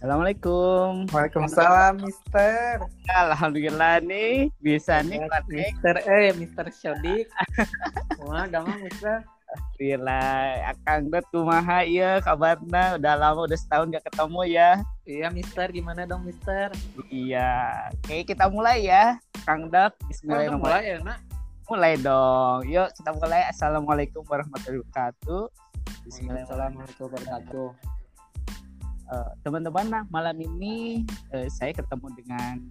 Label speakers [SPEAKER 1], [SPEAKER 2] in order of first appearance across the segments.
[SPEAKER 1] Assalamualaikum.
[SPEAKER 2] Waalaikumsalam, Mister.
[SPEAKER 1] Alhamdulillah nih bisa nih
[SPEAKER 2] Mister eh Mister Shodik. Wah, gampang Mister.
[SPEAKER 1] Alhamdulillah. Akang Dot kumaha ya kabarna udah lama udah setahun gak ketemu ya.
[SPEAKER 2] Iya, Mister, gimana dong, Mister?
[SPEAKER 1] Iya. Oke, kita mulai ya. Kang
[SPEAKER 2] Mulai,
[SPEAKER 1] bismillahirrahmanirrahim.
[SPEAKER 2] mulai ya, Nak.
[SPEAKER 1] Mulai dong. Yuk kita mulai. Assalamualaikum warahmatullahi wabarakatuh. Bismillahirrahmanirrahim.
[SPEAKER 2] warahmatullahi wabarakatuh.
[SPEAKER 1] Eh, teman-teman nah malam ini eh, saya ketemu dengan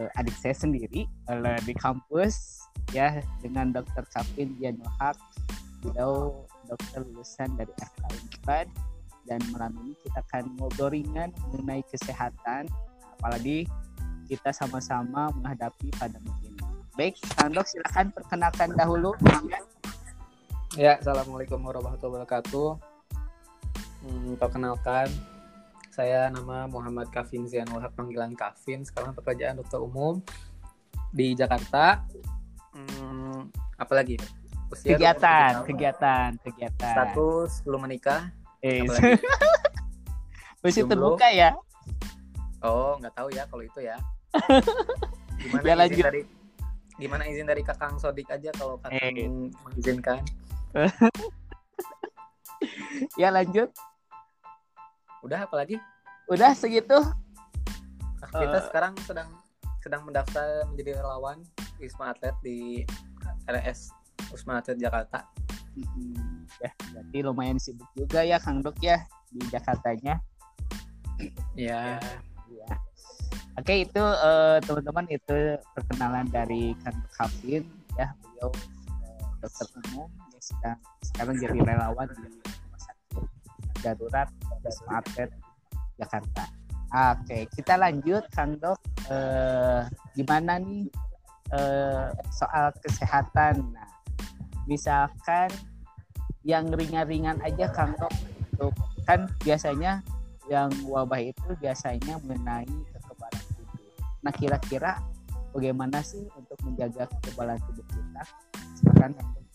[SPEAKER 1] eh, adik saya sendiri eh, di kampus ya dengan Dr. Kafin Dianul Haq beliau dokter lulusan dari Unpad dan malam ini kita akan ngobrol ringan mengenai kesehatan apalagi kita sama-sama menghadapi pandemi ini. Baik, Kang Dok silakan perkenalkan dahulu.
[SPEAKER 2] Ya, Assalamualaikum warahmatullahi wabarakatuh. Hmm, perkenalkan, saya nama Muhammad Kavin Zianul Haq, panggilan Kavin. Sekarang pekerjaan dokter umum di Jakarta. Hmm, apalagi? Usia 23
[SPEAKER 1] Kegiatan, kegiatan, kegiatan.
[SPEAKER 2] Status belum menikah.
[SPEAKER 1] Eh, masih terbuka ya?
[SPEAKER 2] Oh, nggak tahu ya kalau itu ya. Gimana
[SPEAKER 1] Ya, lanjut.
[SPEAKER 2] dari gimana izin dari Kakang Sodik aja kalau Kakang
[SPEAKER 1] Eh.
[SPEAKER 2] mengizinkan.
[SPEAKER 1] Ya lanjut.
[SPEAKER 2] Udah apalagi?
[SPEAKER 1] Udah segitu.
[SPEAKER 2] Kita
[SPEAKER 1] Eh.
[SPEAKER 2] sekarang sedang sedang mendaftar menjadi relawan Wisma Atlet di RS Wisma Atlet Jakarta.
[SPEAKER 1] Hmm, ya, berarti lumayan sibuk juga ya Kang Dok ya di Jakartanya.
[SPEAKER 2] Ya.
[SPEAKER 1] Ya. Oke itu eh, teman-teman itu perkenalan dari Kang Kafin ya beliau eh, dokter umum yang sedang sekarang jadi relawan di darurat Wisma Atlet Jakarta. Oke kita lanjut Kang Dok eh, gimana nih eh, soal kesehatan. Nah, misalkan yang ringan-ringan aja Kang Dok untuk kan biasanya yang wabah itu biasanya mengenai kekebalan tubuh. Nah kira-kira bagaimana sih untuk menjaga kekebalan tubuh kita? Silakan Kang Dok.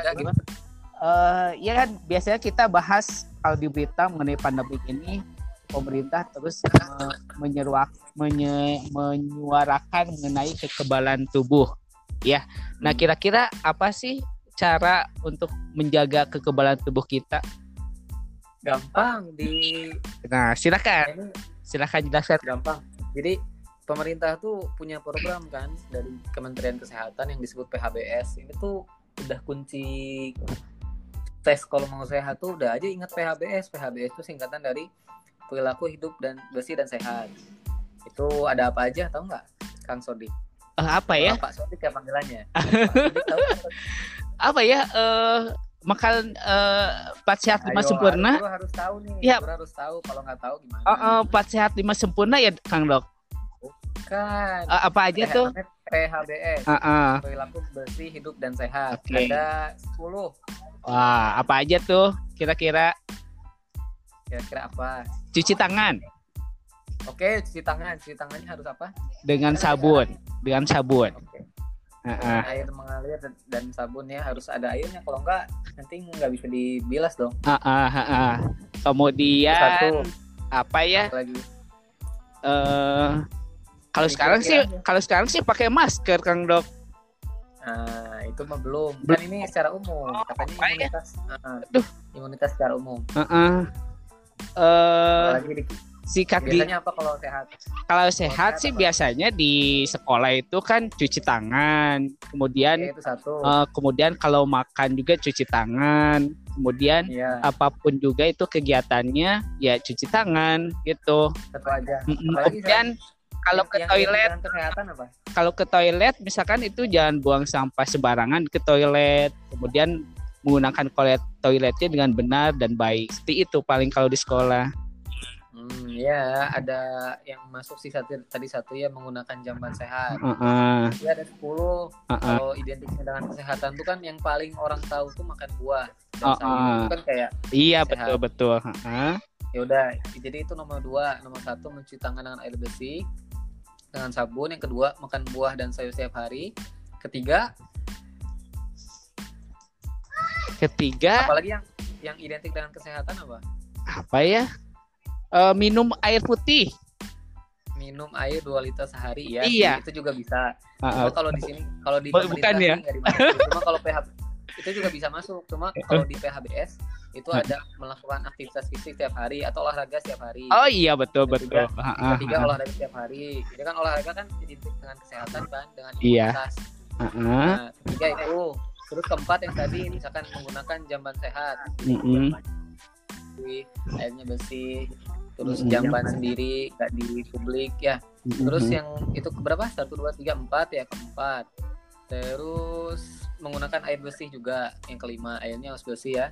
[SPEAKER 2] Ya, gimana?
[SPEAKER 1] Eh, ya kan biasanya kita bahas kalau di berita mengenai pandemi ini pemerintah terus eh, menyeruak menye- menyuarakan mengenai kekebalan tubuh ya nah kira-kira apa sih cara untuk menjaga kekebalan tubuh kita
[SPEAKER 2] Gampang di
[SPEAKER 1] nah silakan silakan jelaskan
[SPEAKER 2] gampang. Jadi pemerintah tuh punya program kan dari Kementerian Kesehatan yang disebut PHBS. Ini tuh udah kunci tes kalau mau sehat tuh udah aja ingat PHBS. PHBS itu singkatan dari perilaku hidup dan bersih dan sehat. Itu ada apa aja tahu nggak, Kang Sodik?
[SPEAKER 1] Eh, apa ya
[SPEAKER 2] Pak Sodik ya panggilannya. Sodik tahu
[SPEAKER 1] apa ya eh makan eh empat sehat lima
[SPEAKER 2] Ayo,
[SPEAKER 1] sempurna
[SPEAKER 2] harus tahu nih.
[SPEAKER 1] Ya.
[SPEAKER 2] Harus tahu kalau nggak tahu gimana.
[SPEAKER 1] Eh, eh, empat sehat lima sempurna ya Kang Dok
[SPEAKER 2] Kan.
[SPEAKER 1] Eh, apa aja tuh
[SPEAKER 2] PHBS.
[SPEAKER 1] Eh, eh.
[SPEAKER 2] perilaku bersih hidup dan sehat.
[SPEAKER 1] Oke.
[SPEAKER 2] Ada 10.
[SPEAKER 1] wah apa aja tuh kira-kira
[SPEAKER 2] Kira-kira apa?
[SPEAKER 1] cuci tangan
[SPEAKER 2] Oke, cuci tangan. Cuci tangannya harus apa?
[SPEAKER 1] dengan sabun dengan sabun
[SPEAKER 2] Oke.
[SPEAKER 1] Heeh.
[SPEAKER 2] Air mengalir dan- sabunnya harus ada airnya. Kalau enggak nanti nggak bisa dibilas dong.
[SPEAKER 1] Heeh, heeh. kemudian
[SPEAKER 2] Satu.
[SPEAKER 1] apa ya
[SPEAKER 2] Lagi.
[SPEAKER 1] eh kalau
[SPEAKER 2] Kira-kira
[SPEAKER 1] sekarang sih kalau sekarang sih pakai masker Kang Dok
[SPEAKER 2] Nah, itu mah belum. Kan ini secara umum. Katanya
[SPEAKER 1] ya?
[SPEAKER 2] imunitas. ah,
[SPEAKER 1] Aduh.
[SPEAKER 2] imunitas secara umum.
[SPEAKER 1] Heeh. eh
[SPEAKER 2] Apalagi di,
[SPEAKER 1] sikat gigi
[SPEAKER 2] biasanya apa kalau sehat?
[SPEAKER 1] kalau sehat
[SPEAKER 2] sehat
[SPEAKER 1] sih
[SPEAKER 2] apa?
[SPEAKER 1] biasanya di sekolah itu kan cuci tangan kemudian
[SPEAKER 2] Oke, itu satu.
[SPEAKER 1] eh, kemudian kalau makan juga cuci tangan kemudian
[SPEAKER 2] Iya,
[SPEAKER 1] apa pun juga itu kegiatannya ya cuci tangan gitu
[SPEAKER 2] satu aja.
[SPEAKER 1] Mm-mm.
[SPEAKER 2] Apalagi
[SPEAKER 1] kemudian kalau
[SPEAKER 2] Yang-
[SPEAKER 1] ke
[SPEAKER 2] yang
[SPEAKER 1] toilet
[SPEAKER 2] dengan kesehatan apa?
[SPEAKER 1] kalau ke toilet misalkan itu jangan buang sampah sembarangan ke toilet kemudian menggunakan toilet toiletnya dengan benar dan baik seperti itu paling kalau di sekolah
[SPEAKER 2] Hmm, ya ada yang masuk sih satu, tadi satu ya menggunakan jamban sehat.
[SPEAKER 1] Heeh,
[SPEAKER 2] Ya ada 10.
[SPEAKER 1] heeh.
[SPEAKER 2] Kalau identiknya dengan kesehatan tuh kan yang paling orang tahu tuh makan buah dan sayur.
[SPEAKER 1] oh.
[SPEAKER 2] Itu kan kayak
[SPEAKER 1] iya
[SPEAKER 2] Sehat.
[SPEAKER 1] betul betul Heeh.
[SPEAKER 2] Ya udah. Jadi itu nomor dua. Nomor satu mencuci tangan dengan air bersih dengan sabun. Yang kedua makan buah dan sayur setiap hari. Ketiga
[SPEAKER 1] ketiga
[SPEAKER 2] apalagi yang yang identik dengan kesehatan apa?
[SPEAKER 1] Apa ya? Eh, minum air putih.
[SPEAKER 2] Minum air 2 liter sehari ya.
[SPEAKER 1] Iya.
[SPEAKER 2] Itu juga bisa.
[SPEAKER 1] Ah,
[SPEAKER 2] Cuma
[SPEAKER 1] ah.
[SPEAKER 2] kalau di sini kalau di
[SPEAKER 1] bukan ya?
[SPEAKER 2] Cuma kalau PH itu juga bisa masuk. Cuma kalau di PHBS itu ada melakukan aktivitas fisik tiap hari atau olahraga setiap hari.
[SPEAKER 1] Oh iya betul
[SPEAKER 2] Yang
[SPEAKER 1] betul. Ah,
[SPEAKER 2] Yang
[SPEAKER 1] ah,
[SPEAKER 2] ketiga
[SPEAKER 1] ah.
[SPEAKER 2] olahraga setiap hari. Jadi kan olahraga kan identik dengan kesehatan kan, dengan
[SPEAKER 1] Iya.
[SPEAKER 2] imunitas.
[SPEAKER 1] Ah, ah.
[SPEAKER 2] Nah, ketiga itu. Terus keempat yang tadi misalkan menggunakan jamban sehat, bersih, airnya bersih, terus
[SPEAKER 1] Mm-mm.
[SPEAKER 2] jamban sendiri nggak di publik ya. Terus
[SPEAKER 1] Mm-mm.
[SPEAKER 2] yang itu berapa? Satu, dua, tiga, empat ya keempat. Terus menggunakan air bersih juga yang kelima airnya harus bersih ya.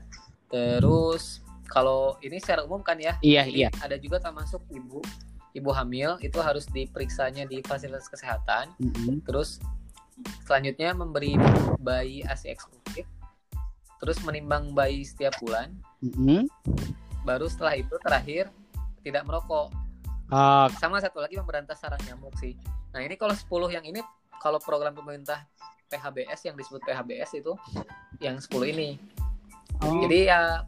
[SPEAKER 2] Terus kalau ini secara umum kan ya.
[SPEAKER 1] Iya iya.
[SPEAKER 2] Ada juga termasuk ibu ibu hamil itu harus diperiksanya di fasilitas kesehatan.
[SPEAKER 1] Mm-mm.
[SPEAKER 2] Terus selanjutnya memberi bayi ASI eksklusif. Terus menimbang bayi setiap bulan.
[SPEAKER 1] Mm-mm.
[SPEAKER 2] Baru setelah itu terakhir tidak merokok.
[SPEAKER 1] Ah,
[SPEAKER 2] sama satu lagi memberantas sarang nyamuk sih. Nah ini kalau 10 yang ini kalau program pemerintah PHBS yang disebut PHBS itu yang 10 ini.
[SPEAKER 1] Oh.
[SPEAKER 2] Jadi ya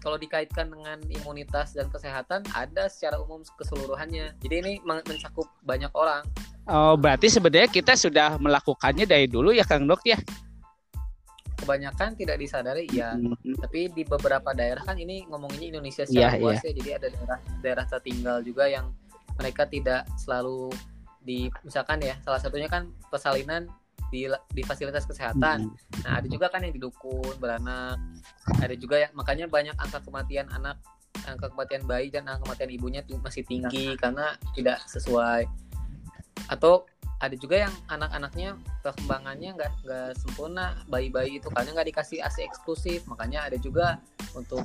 [SPEAKER 2] kalau dikaitkan dengan imunitas dan kesehatan ada secara umum keseluruhannya. Jadi ini men- mencakup banyak orang.
[SPEAKER 1] Oh, berarti sebenarnya kita sudah melakukannya dari dulu ya Kang Dok ya.
[SPEAKER 2] Kebanyakan tidak disadari ya.
[SPEAKER 1] Mm-mm.
[SPEAKER 2] Tapi di beberapa daerah kan ini ngomonginnya Indonesia
[SPEAKER 1] Iya,
[SPEAKER 2] secara luas ya. Jadi ada daerah daerah tertinggal juga yang mereka tidak selalu di misalkan ya salah satunya kan persalinan di di fasilitas kesehatan.
[SPEAKER 1] Mm-mm.
[SPEAKER 2] Nah, ada juga kan yang di dukun, beranak. Ada juga yang makanya banyak angka kematian anak, angka kematian bayi dan angka kematian ibunya tuh masih tinggi karena tidak sesuai. Atau ada juga yang anak-anaknya perkembangannya nggak nggak sempurna bayi-bayi itu karena nggak dikasih ASI eksklusif makanya ada juga untuk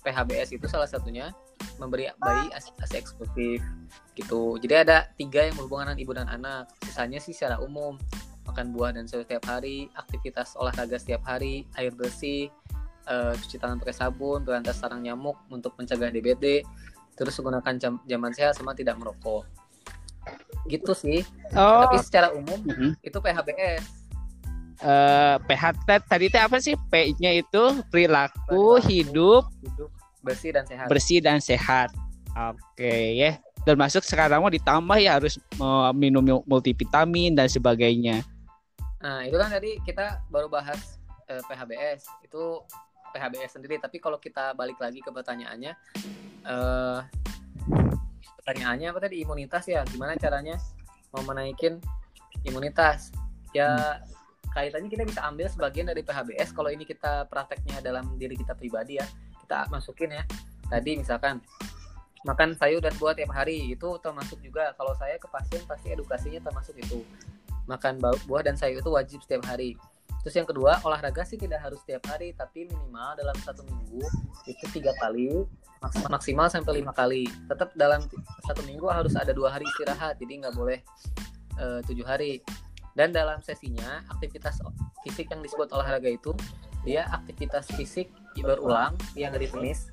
[SPEAKER 2] PHBS itu salah satunya memberi bayi ASI, ASI eksklusif gitu jadi ada tiga yang berhubungan dengan ibu dan anak sisanya sih secara umum makan buah dan sayur setiap hari aktivitas olahraga setiap hari air bersih eh, cuci tangan pakai sabun berantas sarang nyamuk untuk mencegah DBD terus menggunakan jam, jaman sehat sama tidak merokok gitu sih
[SPEAKER 1] Oh,
[SPEAKER 2] tapi secara umum
[SPEAKER 1] mm-mm.
[SPEAKER 2] itu PHBS
[SPEAKER 1] eh PHT tadi teh apa sih? P-nya itu perilaku
[SPEAKER 2] Perilaku.
[SPEAKER 1] hidup
[SPEAKER 2] hidup bersih dan sehat
[SPEAKER 1] bersih dan sehat. Oke ya. Termasuk sekarang mau ditambah ya harus eh, minum multivitamin dan sebagainya.
[SPEAKER 2] Nah itu kan tadi kita baru bahas eh, PHBS itu PHBS sendiri. Tapi kalau kita balik lagi ke pertanyaannya eh pertanyaannya apa tadi? Imunitas ya? Gimana caranya mau menaikin imunitas? Ya kaitannya kita bisa ambil sebagian dari PHBS kalau ini kita prakteknya dalam diri kita pribadi ya kita masukin ya. Tadi misalkan makan sayur dan buah tiap hari. Itu termasuk juga. Kalau saya ke pasien pasti edukasinya termasuk itu makan buah dan sayur itu wajib setiap hari. Terus yang kedua olahraga sih tidak harus setiap hari tapi minimal dalam satu minggu itu tiga kali maks- maksimal sampai lima kali. Tetap dalam satu minggu harus ada dua hari istirahat jadi nggak boleh eh, tujuh hari. Dan dalam sesinya aktivitas fisik yang disebut olahraga itu dia aktivitas fisik berulang yang ditulis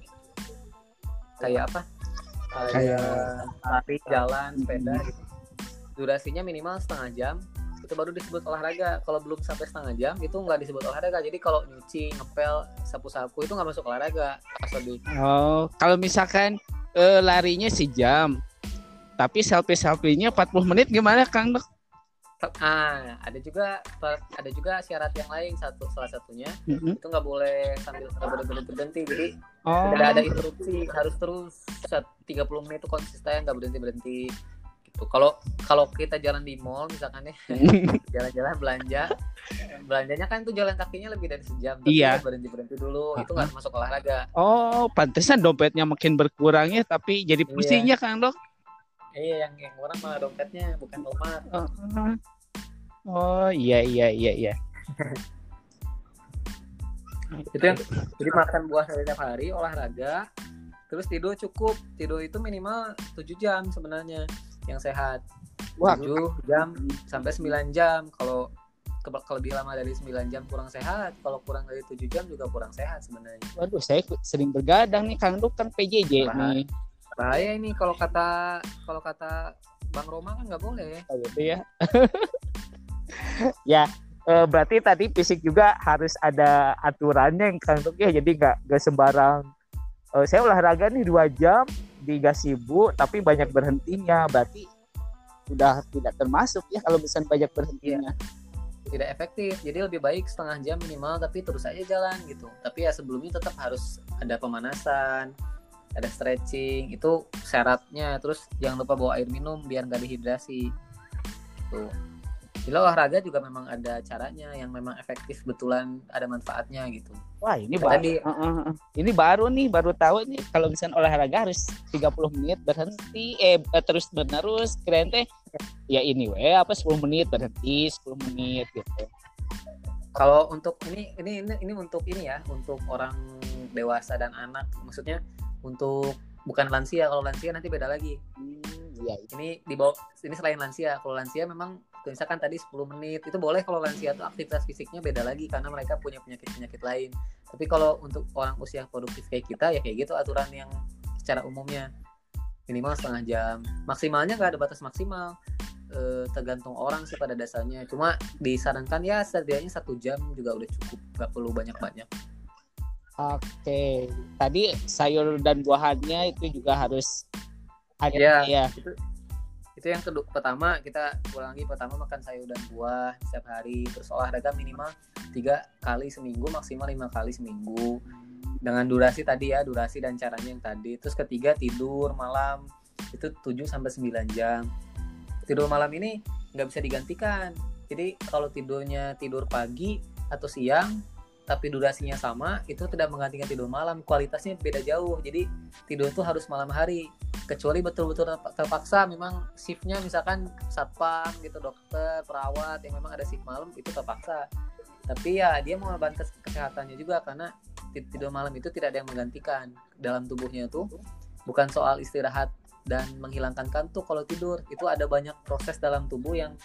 [SPEAKER 2] kayak apa? Kayak lari jalan sepeda gitu. Durasinya minimal setengah jam itu baru disebut olahraga kalau belum sampai setengah jam itu nggak disebut olahraga jadi kalau nyuci ngepel sapu-sapu itu nggak masuk olahraga.
[SPEAKER 1] Oh, kalau misalkan eh, larinya sejam, tapi selfie selfie-nya 40 menit gimana Kang Dok?
[SPEAKER 2] ah ada juga ada juga syarat yang lain satu salah satunya
[SPEAKER 1] Mm-mm.
[SPEAKER 2] itu nggak boleh sambil nggak boleh berhenti berhenti jadi
[SPEAKER 1] Oh,
[SPEAKER 2] tidak ada interupsi harus terus set 30 menit itu konsisten nggak berhenti berhenti gitu kalau kalau kita jalan di mall misalkan ya jalan-jalan belanja belanjanya kan tuh jalan kakinya lebih dari sejam tapi
[SPEAKER 1] Iya.
[SPEAKER 2] berhenti berhenti dulu itu nggak masuk olahraga
[SPEAKER 1] oh, pantesan dompetnya makin berkurang ya, tapi jadi
[SPEAKER 2] Iya.
[SPEAKER 1] pusingnya Kang Dok.
[SPEAKER 2] iya yang yang orang mah dompetnya bukan tomat
[SPEAKER 1] Oh, oh, iya iya iya iya.
[SPEAKER 2] itu yang jadi makan buah setiap hari olahraga terus tidur cukup tidur itu minimal 7 jam sebenarnya yang sehat.
[SPEAKER 1] Wah,
[SPEAKER 2] 7 jam sampai 9 jam. Kalau ke- kalau lebih lama dari 9 jam kurang sehat. Kalau kurang dari 7 jam juga kurang sehat sebenarnya.
[SPEAKER 1] Waduh saya sering bergadang nih. Kang Dok kan PJJ
[SPEAKER 2] Bahaya.
[SPEAKER 1] nih.
[SPEAKER 2] bahaya ini kalau kata kalau kata Bang Roma kan nggak boleh.
[SPEAKER 1] Oh, gitu ya. ya, eh, berarti tadi fisik juga harus ada aturannya yang kan ya. Jadi nggak nggak sembarang eh, saya olahraga nih dua jam di gazebo tapi banyak berhentinya. Berarti udah tidak termasuk ya kalau misalnya banyak berhentinya.
[SPEAKER 2] Tidak efektif. Jadi lebih baik setengah jam minimal tapi terus aja jalan gitu. Tapi ya sebelumnya tetap harus ada pemanasan ada stretching. Itu syaratnya. Terus jangan lupa bawa air minum biar nggak dehidrasi. Tuh jadi olahraga juga memang ada caranya yang memang efektif betulan ada manfaatnya gitu.
[SPEAKER 1] Wah ini baru.
[SPEAKER 2] Tadi-
[SPEAKER 1] uh, uh, uh. ini baru nih baru tahu nih kalau misalnya olahraga harus 30 menit berhenti eh eh, terus menerus keren teh. Ya ini we apa 10 menit berhenti 10 menit gitu.
[SPEAKER 2] Kalau untuk ini ini ini ini untuk ini ya untuk orang dewasa dan anak. Maksudnya untuk bukan lansia kalau lansia nanti beda lagi.
[SPEAKER 1] Hmm, iya.
[SPEAKER 2] Ini di bawah ini selain lansia kalau lansia memang misalkan tadi 10 menit itu boleh kalau lansia tuh aktivitas fisiknya beda lagi karena mereka punya penyakit penyakit lain. Tapi kalau untuk orang usia produktif kayak kita ya kayak gitu aturan yang secara umumnya. Minimal setengah jam. Maksimalnya nggak ada batas maksimal. Eh, tergantung orang sih pada dasarnya. Cuma disarankan ya setidaknya satu jam juga udah cukup. Nggak perlu banyak banyak
[SPEAKER 1] Oke, tadi sayur dan buahannya itu juga harus ada
[SPEAKER 2] Iya.
[SPEAKER 1] ya.
[SPEAKER 2] itu itu yang kedua pertama kita ulangi pertama makan sayur dan buah setiap hari terus olahraga minimal tiga kali seminggu maksimal lima kali seminggu. Dengan durasi tadi ya durasi dan caranya yang tadi. Terus ketiga tidur malam itu 7 sampai 9 jam. Tidur malam ini nggak bisa digantikan. Jadi kalau tidurnya tidur pagi atau siang tapi durasinya sama itu tidak menggantikan tidur malam. Kualitasnya beda jauh. Jadi tidur itu harus malam hari kecuali betul-betul terp- terpaksa memang shiftnya misalkan satpam gitu dokter perawat yang memang ada shift malam itu terpaksa. Tapi ya dia mengorbankan kes- kesehatannya juga karena ti- tidur malam itu tidak ada yang menggantikan dalam tubuhnya itu. Bukan soal istirahat dan menghilangkan kantuk kalau tidur. Itu ada banyak proses dalam tubuh yang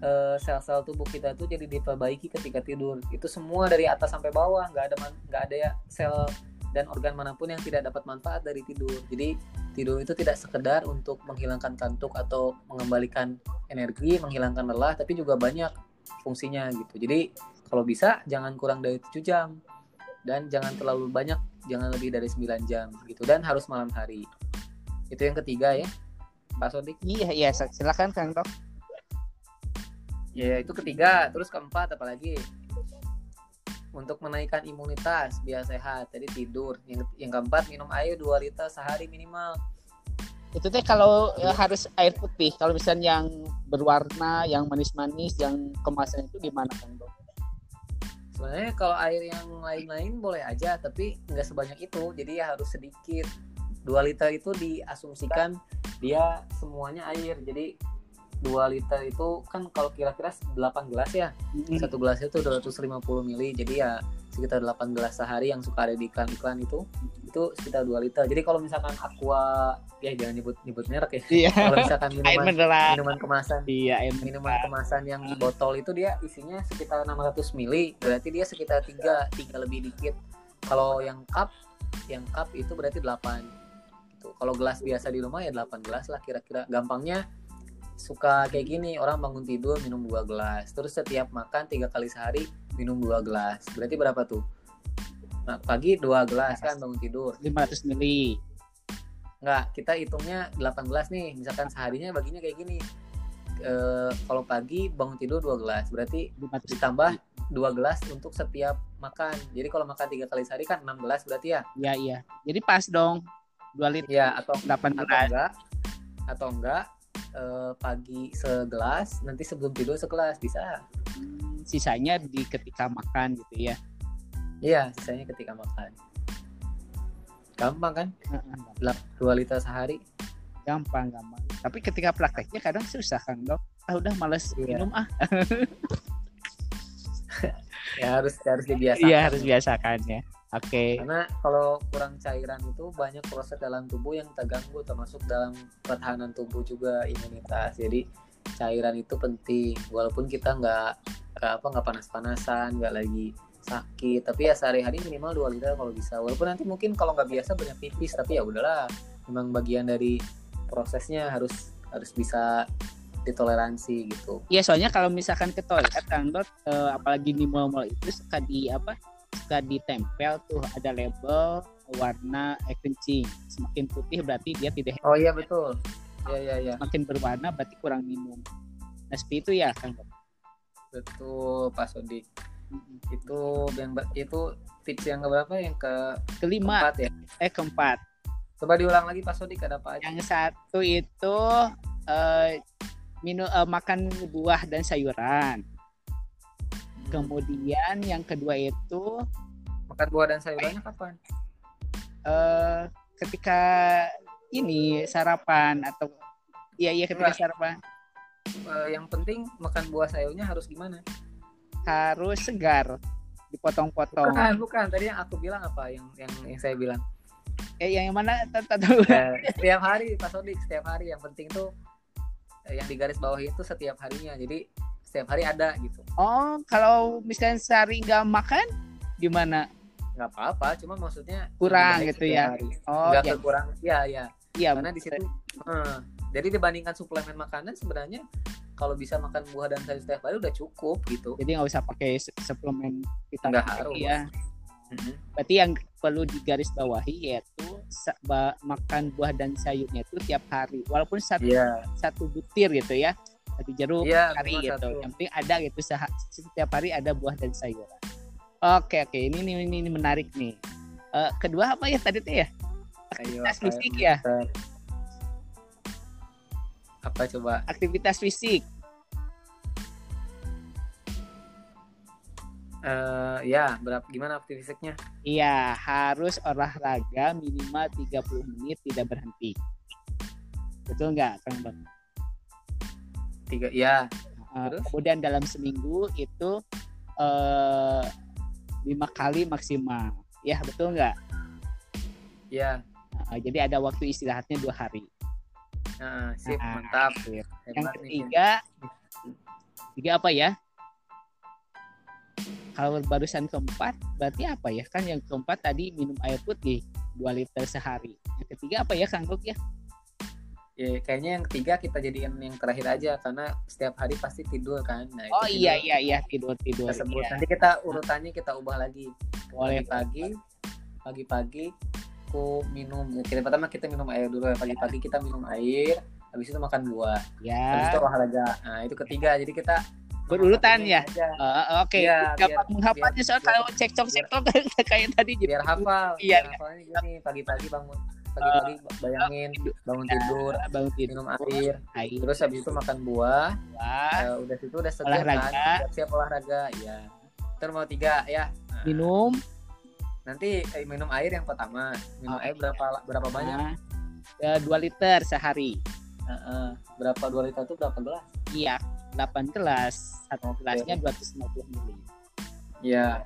[SPEAKER 2] eh, sel-sel tubuh kita itu jadi diperbaiki ketika tidur. Itu semua dari atas sampai bawah nggak ada nggak ada ya sel dan organ mana pun yang tidak dapat manfaat dari tidur. Jadi tidur itu tidak sekedar untuk menghilangkan kantuk atau mengembalikan energi menghilangkan lelah tapi juga banyak fungsinya gitu. Jadi kalau bisa jangan kurang dari 7 jam. Dan jangan terlalu banyak jangan lebih dari 9 jam gitu. Dan harus malam hari. Itu yang ketiga ya. Pak Sodik?
[SPEAKER 1] Iya, iya, silakan Kang Dok.
[SPEAKER 2] ya itu ketiga. Terus keempat apalagi untuk menaikkan imunitas biar sehat. Tadi tidur. Yang yang keempat minum air 2 liter sehari minimal.
[SPEAKER 1] Itu teh kalau ya, harus air putih. Kalau misalnya yang berwarna, yang manis-manis, yang kemasan itu gimana Kang Dok?
[SPEAKER 2] sebenarnya kalau air yang lain-lain boleh aja tapi nggak sebanyak itu. Jadi ya harus sedikit. 2 liter itu diasumsikan dia semuanya air. Jadi 2 liter itu kan kalau kira-kira 8 gelas ya. Satu gelas itu 250 mili jadi ya sekitar 8 gelas sehari yang suka ada di iklan-iklan itu itu sekitar 2 liter. Jadi kalau misalkan aqua ya jangan nyebut nyebut merek ya.
[SPEAKER 1] Iya.
[SPEAKER 2] kalau misalkan minuman minuman kemasan.
[SPEAKER 1] Iya, air
[SPEAKER 2] minuman kemasan yang di botol itu dia isinya sekitar 600 mili berarti dia sekitar 3 tiga lebih dikit. Kalau yang cup yang cup itu berarti 8 gitu. kalau gelas biasa di rumah ya 8 gelas lah kira-kira. Gampangnya suka kayak gini orang bangun tidur minum dua gelas terus setiap makan tiga kali sehari minum dua gelas berarti berapa tuh nah, pagi dua gelas kan bangun tidur
[SPEAKER 1] 500 mili.
[SPEAKER 2] Enggak, kita hitungnya 8 gelas nih. Misalkan seharinya baginya kayak gini. Eh, kalau pagi bangun tidur 2 gelas, berarti
[SPEAKER 1] 500
[SPEAKER 2] ditambah 2 gelas untuk setiap makan. Jadi kalau makan tiga kali sehari kan 6 gelas berarti ya.
[SPEAKER 1] Iya, iya. Jadi pas dong. 2 liter
[SPEAKER 2] Ya, atau
[SPEAKER 1] 8
[SPEAKER 2] atau
[SPEAKER 1] gelas.
[SPEAKER 2] enggak atau enggak eh, pagi segelas, nanti sebelum tidur segelas bisa.
[SPEAKER 1] Hmm, Sisanya di ketika makan gitu ya.
[SPEAKER 2] Iya, sisanya ketika makan. Gampang kan? 2 liter sehari.
[SPEAKER 1] Gampang, gampang. Tapi ketika prakteknya kadang susah Kang Dok. Ah udah males
[SPEAKER 2] Iya.
[SPEAKER 1] minum ah.
[SPEAKER 2] Ya harus harus dibiasakan.
[SPEAKER 1] Iya, harus biasakan ya. Oke.
[SPEAKER 2] Karena kalau kurang cairan itu banyak proses dalam tubuh yang terganggu termasuk dalam pertahanan tubuh juga imunitas. Jadi cairan itu penting walaupun kita nggak nggak apa nggak panas-panasan, nggak lagi sakit, tapi ya sehari-hari minimal 2 liter kalau bisa. Walaupun nanti mungkin kalau nggak biasa banyak pipis, tapi ya udahlah. Memang bagian dari prosesnya harus harus bisa ditoleransi gitu
[SPEAKER 1] Iya soalnya kalau misalkan ke toilet kan Dot, eh, apalagi di mall-mall itu suka di apa suka ditempel tuh ada label warna air kencing. Semakin putih berarti dia tidak
[SPEAKER 2] oh iya betul. Ya ya ya
[SPEAKER 1] semakin berwarna berarti kurang minum. Nah seperti itu ya kan
[SPEAKER 2] betul Pak Sodik itu yang itu tips yang keberapa? Yang ke
[SPEAKER 1] kelima.
[SPEAKER 2] keempat ya?
[SPEAKER 1] Eh keempat.
[SPEAKER 2] Coba diulang lagi Pak Sodik ada apa aja?
[SPEAKER 1] Yang satu itu eh, minum eh, makan buah dan sayuran kemudian yang kedua itu
[SPEAKER 2] makan buah dan sayurannya kapan?
[SPEAKER 1] eh ketika ini sarapan atau iya iya ketika
[SPEAKER 2] Enggak.
[SPEAKER 1] sarapan.
[SPEAKER 2] Eh, yang penting makan buah sayurnya harus gimana?
[SPEAKER 1] Harus segar dipotong-potong.
[SPEAKER 2] Bukan bukan. Tadi yang aku bilang apa? Yang yang yang saya bilang.
[SPEAKER 1] Eh yang mana? Tat-
[SPEAKER 2] Eh, setiap hari Pak Sodik setiap hari. Yang penting tuh yang di garis bawah itu setiap harinya. Jadi setiap hari ada gitu.
[SPEAKER 1] Oh kalau misalnya sehari nggak makan gimana?
[SPEAKER 2] Nggak apa-apa cuma maksudnya
[SPEAKER 1] Kurang gitu ya.
[SPEAKER 2] hari.
[SPEAKER 1] oh
[SPEAKER 2] nggak
[SPEAKER 1] ya,
[SPEAKER 2] kekurang ya ya
[SPEAKER 1] iya
[SPEAKER 2] karena di situ eh, jadi dibandingkan suplemen makanan sebenarnya kalau bisa makan buah dan sayur setiap hari udah cukup gitu.
[SPEAKER 1] Jadi nggak usah pakai suplemen vitamin
[SPEAKER 2] Nggak harus.
[SPEAKER 1] ya. Berarti yang perlu digaris bawahi yaitu makan buah dan sayurnya itu tiap hari walaupun satu
[SPEAKER 2] Iya,
[SPEAKER 1] satu butir gitu ya satu jeruk hari
[SPEAKER 2] cuma
[SPEAKER 1] gitu.
[SPEAKER 2] satu.
[SPEAKER 1] yang penting ada gitu setiap hari ada buah dan sayuran. Oke oke ini ini ini, ini menarik nih. Eh, kedua apa ya tadi tuh ya?
[SPEAKER 2] Ayo,
[SPEAKER 1] aktivitas
[SPEAKER 2] apa
[SPEAKER 1] fisik ya?
[SPEAKER 2] bisa- Apa coba?
[SPEAKER 1] aktivitas fisik.
[SPEAKER 2] Eh, ya, berapa gimana aktivitas fisiknya?
[SPEAKER 1] iya harus olahraga minimal 30 menit tidak berhenti. Betul nggak kang bang
[SPEAKER 2] Tiga, ya.
[SPEAKER 1] Eh,
[SPEAKER 2] Terus?
[SPEAKER 1] kemudian dalam seminggu itu eh, lima kali maksimal ya betul nggak
[SPEAKER 2] Ya.
[SPEAKER 1] Eh, jadi ada waktu istirahatnya dua hari
[SPEAKER 2] Nah, sip,
[SPEAKER 1] Nah,
[SPEAKER 2] mantap.
[SPEAKER 1] sip. yang
[SPEAKER 2] nih,
[SPEAKER 1] ketiga tiga apa ya kalau barusan keempat berarti apa ya kan yang keempat tadi minum air putih 2 liter sehari yang ketiga apa ya kang Gok ya
[SPEAKER 2] Ya, kayaknya yang ketiga kita jadikan yang terakhir aja karena setiap hari pasti tidur kan. Nah, itu
[SPEAKER 1] oh
[SPEAKER 2] tidur
[SPEAKER 1] iya iya iya tidur tidur
[SPEAKER 2] Kita sebut.
[SPEAKER 1] iya.
[SPEAKER 2] Nanti kita urutannya kita ubah lagi.
[SPEAKER 1] boleh
[SPEAKER 2] Pagi-pagi, pagi-pagi aku minum. Kita pertama kita minum air dulu ya. Pagi-pagi kita minum air. Habis itu makan buah. Habis itu
[SPEAKER 1] ya
[SPEAKER 2] olahraga. Nah, itu ketiga. Jadi kita
[SPEAKER 1] Berurutan ya? Eh, oke
[SPEAKER 2] Iya,
[SPEAKER 1] gampang
[SPEAKER 2] biar-
[SPEAKER 1] menghafalnya soal
[SPEAKER 2] biar-
[SPEAKER 1] kalau cekcok cekcok kayak tadi
[SPEAKER 2] biar hafal
[SPEAKER 1] Iya,
[SPEAKER 2] biar hafalnya gini pagi-pagi bangun pagi-pagi bayangin bangun tidur
[SPEAKER 1] bangun tidur.
[SPEAKER 2] minum air
[SPEAKER 1] air
[SPEAKER 2] terus habis itu makan buah.
[SPEAKER 1] buah,
[SPEAKER 2] eh, udah situ udah segar kan
[SPEAKER 1] Olahraga.
[SPEAKER 2] siap-siap olahraga ya terus mau tiga ya. Nah,
[SPEAKER 1] minum.
[SPEAKER 2] Nanti eh, minum air yang pertama. Minum
[SPEAKER 1] Oke.
[SPEAKER 2] air berapa berapa banyak?
[SPEAKER 1] Nah, ya, dua liter sehari.
[SPEAKER 2] Eh, eh, berapa dua liter itu berapa gelas?
[SPEAKER 1] Iya 8 gelas. Satu
[SPEAKER 2] Oke.
[SPEAKER 1] gelasnya 250 ml
[SPEAKER 2] ya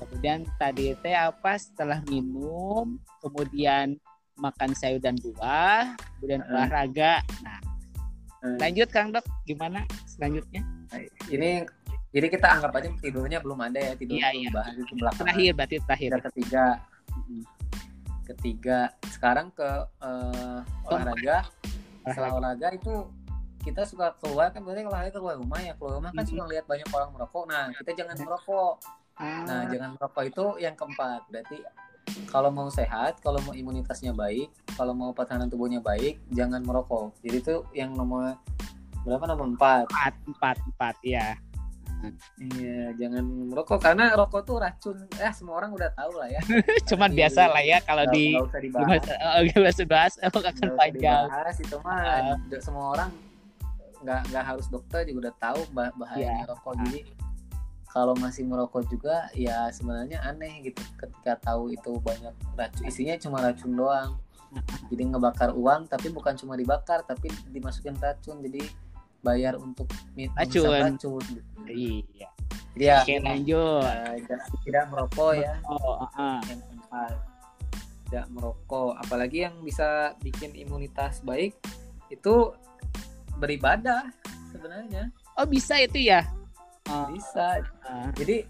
[SPEAKER 1] kemudian tadi teh apa setelah minum kemudian makan sayur dan buah kemudian
[SPEAKER 2] Hmm.
[SPEAKER 1] olahraga. Nah
[SPEAKER 2] Eh,
[SPEAKER 1] lanjut kang dok gimana selanjutnya?
[SPEAKER 2] Ini jadi kita anggap aja tidurnya belum ada ya tidurnya
[SPEAKER 1] Iya,
[SPEAKER 2] belum
[SPEAKER 1] iya.
[SPEAKER 2] bahas itu belakangan
[SPEAKER 1] terakhir berarti terakhir.
[SPEAKER 2] Yang ketiga. Ketiga sekarang ke eh, olahraga. setelah olahraga. itu kita suka keluar kan berarti olahraga keluar rumah ya. Keluar rumah kan
[SPEAKER 1] Mhm.
[SPEAKER 2] suka lihat banyak orang merokok. Nah kita jangan merokok
[SPEAKER 1] Ah,
[SPEAKER 2] nah jangan merokok itu yang keempat. Berarti kalau mau sehat kalau mau imunitasnya baik kalau mau pertahanan tubuhnya baik jangan merokok. Jadi itu yang nomor berapa? Nomor empat.
[SPEAKER 1] Empat empat empat ya
[SPEAKER 2] iya jangan merokok. Karena rokok tuh racun. Ya semua orang udah tahu lah ya.
[SPEAKER 1] Cuman
[SPEAKER 2] Di-
[SPEAKER 1] biasa lah ya kalau di
[SPEAKER 2] nggak usah dibahas?
[SPEAKER 1] Oh, usah bahas, oh, akan panjang.
[SPEAKER 2] dibahas itu mah
[SPEAKER 1] Ah.
[SPEAKER 2] d- semua orang nggak nggak harus dokter juga udah tahu bah- bahayanya
[SPEAKER 1] Iya.
[SPEAKER 2] rokok. Jadi kalau masih merokok juga ya sebenarnya aneh gitu ketika tahu itu banyak racun isinya cuma racun doang jadi ngebakar uang tapi bukan cuma dibakar tapi dimasukin racun jadi bayar untuk
[SPEAKER 1] Racun.
[SPEAKER 2] racun gitu.
[SPEAKER 1] Iya.
[SPEAKER 2] jadi ya
[SPEAKER 1] Oke, lanjut.
[SPEAKER 2] jangan- tidak merokok ya
[SPEAKER 1] Oh,
[SPEAKER 2] keempat tidak merokok apalagi yang bisa bikin imunitas baik itu beribadah sebenarnya
[SPEAKER 1] oh bisa itu ya? Oh,
[SPEAKER 2] bisa.
[SPEAKER 1] Ah.
[SPEAKER 2] jadi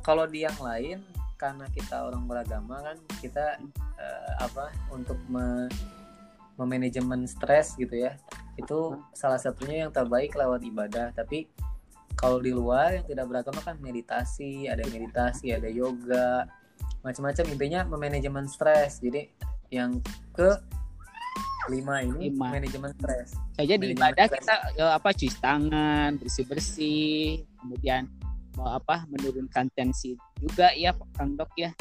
[SPEAKER 2] kalau di yang lain karena kita orang beragama kan kita eh, apa untuk me- memanajemen stres gitu ya itu salah satunya yang terbaik lewat ibadah. Tapi kalau di luar yang tidak beragama kan meditasi ada meditasi ada yoga macam-macam. Intinya memanajemen stres. Jadi yang ke lima ini
[SPEAKER 1] Lima.
[SPEAKER 2] manajemen stres.
[SPEAKER 1] Saja di
[SPEAKER 2] Manajemen
[SPEAKER 1] ibadah
[SPEAKER 2] stres.
[SPEAKER 1] kita eh, apa cuci tangan bersih bersih kemudian mau apa menurunkan tensi juga ya Kang Dok ya